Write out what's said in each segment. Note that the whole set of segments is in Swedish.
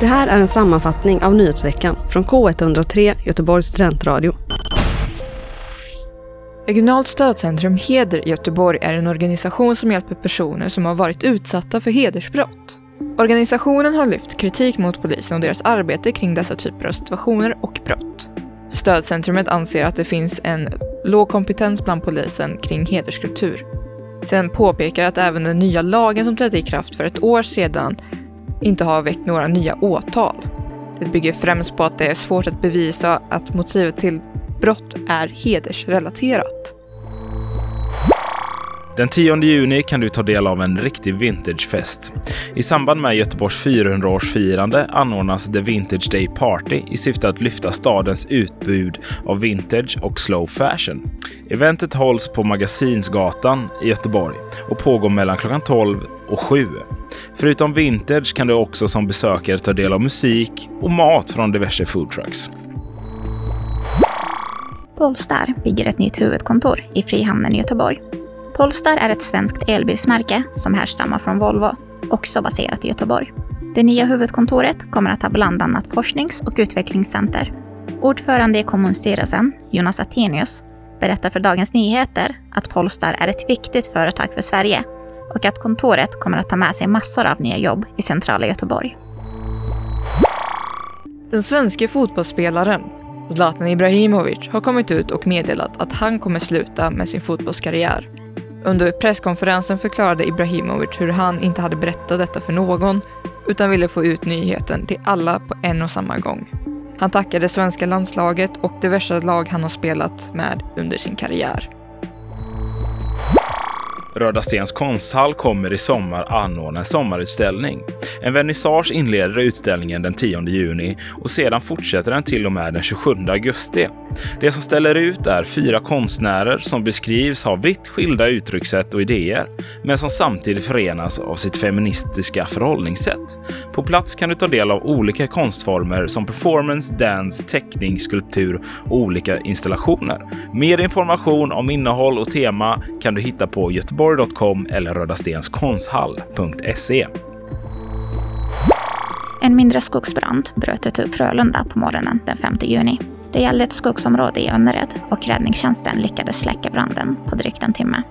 Det här är en sammanfattning av nyhetsveckan från K103 Göteborgs studentradio. Regionalt stödcentrum Heder i Göteborg är en organisation som hjälper personer som har varit utsatta för hedersbrott. Organisationen har lyft kritik mot polisen och deras arbete kring dessa typer av situationer och brott. Stödcentrumet anser att det finns en låg kompetens bland polisen kring hederskultur. Sen påpekar att även den nya lagen som trädde i kraft för ett år sedan inte har väckt några nya åtal. Det bygger främst på att det är svårt att bevisa att motivet till brott är hedersrelaterat. Den 10 juni kan du ta del av en riktig vintagefest. I samband med Göteborgs 400-årsfirande anordnas The Vintage Day Party i syfte att lyfta stadens utbud av vintage och slow fashion. Eventet hålls på Magasinsgatan i Göteborg och pågår mellan klockan 12 och 7. Förutom vintage kan du också som besökare ta del av musik och mat från diverse foodtrucks. Polestar bygger ett nytt huvudkontor i Frihamnen i Göteborg. Polestar är ett svenskt elbilsmärke som härstammar från Volvo, också baserat i Göteborg. Det nya huvudkontoret kommer att ha bland annat forsknings och utvecklingscenter. Ordförande i kommunstyrelsen, Jonas Attenius, berättar för Dagens Nyheter att Polestar är ett viktigt företag för Sverige och att kontoret kommer att ta med sig massor av nya jobb i centrala Göteborg. Den svenske fotbollsspelaren Zlatan Ibrahimovic har kommit ut och meddelat att han kommer sluta med sin fotbollskarriär. Under presskonferensen förklarade Ibrahimovic hur han inte hade berättat detta för någon utan ville få ut nyheten till alla på en och samma gång. Han tackade svenska landslaget och diverse lag han har spelat med under sin karriär. Röda Stens konsthall kommer i sommar anordna en sommarutställning. En vernissage inleder utställningen den 10 juni och sedan fortsätter den till och med den 27 augusti. Det som ställer ut är fyra konstnärer som beskrivs ha vitt skilda uttryckssätt och idéer, men som samtidigt förenas av sitt feministiska förhållningssätt. På plats kan du ta del av olika konstformer som performance, dance, teckning, skulptur och olika installationer. Mer information om innehåll och tema kan du hitta på göteborg.com eller rödastenskonsthall.se. En mindre skogsbrand bröt ut i Frölunda på morgonen den 5 juni. Det gällde ett skogsområde i Önnered och räddningstjänsten lyckades släcka branden på drygt en timme.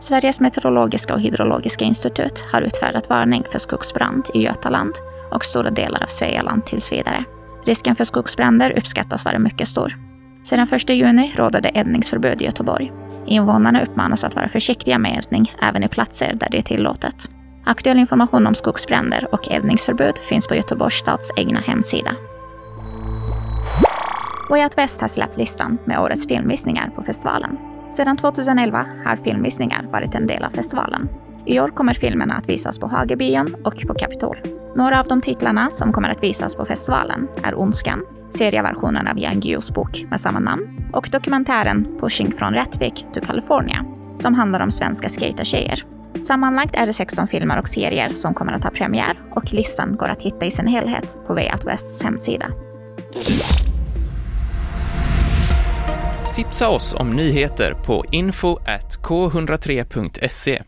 Sveriges meteorologiska och hydrologiska institut har utfärdat varning för skogsbrand i Götaland och stora delar av Svealand tills vidare. Risken för skogsbränder uppskattas vara mycket stor. Sedan 1 juni råder det eldningsförbud i Göteborg. Invånarna uppmanas att vara försiktiga med eldning även i platser där det är tillåtet. Aktuell information om skogsbränder och eldningsförbud finns på Göteborgs stads egna hemsida. Way Out West har släppt listan med årets filmvisningar på festivalen. Sedan 2011 har filmvisningar varit en del av festivalen. I år kommer filmerna att visas på Hagebion och på Kapitol. Några av de titlarna som kommer att visas på festivalen är Ondskan, serieversionen av Jan Guillous bok med samma namn, och dokumentären Pushing från Rättvik till California, som handlar om svenska skatertjejer. Sammanlagt är det 16 filmer och serier som kommer att ha premiär och listan går att hitta i sin helhet på Way Out Wests hemsida. Tipsa oss om nyheter på info k103.se.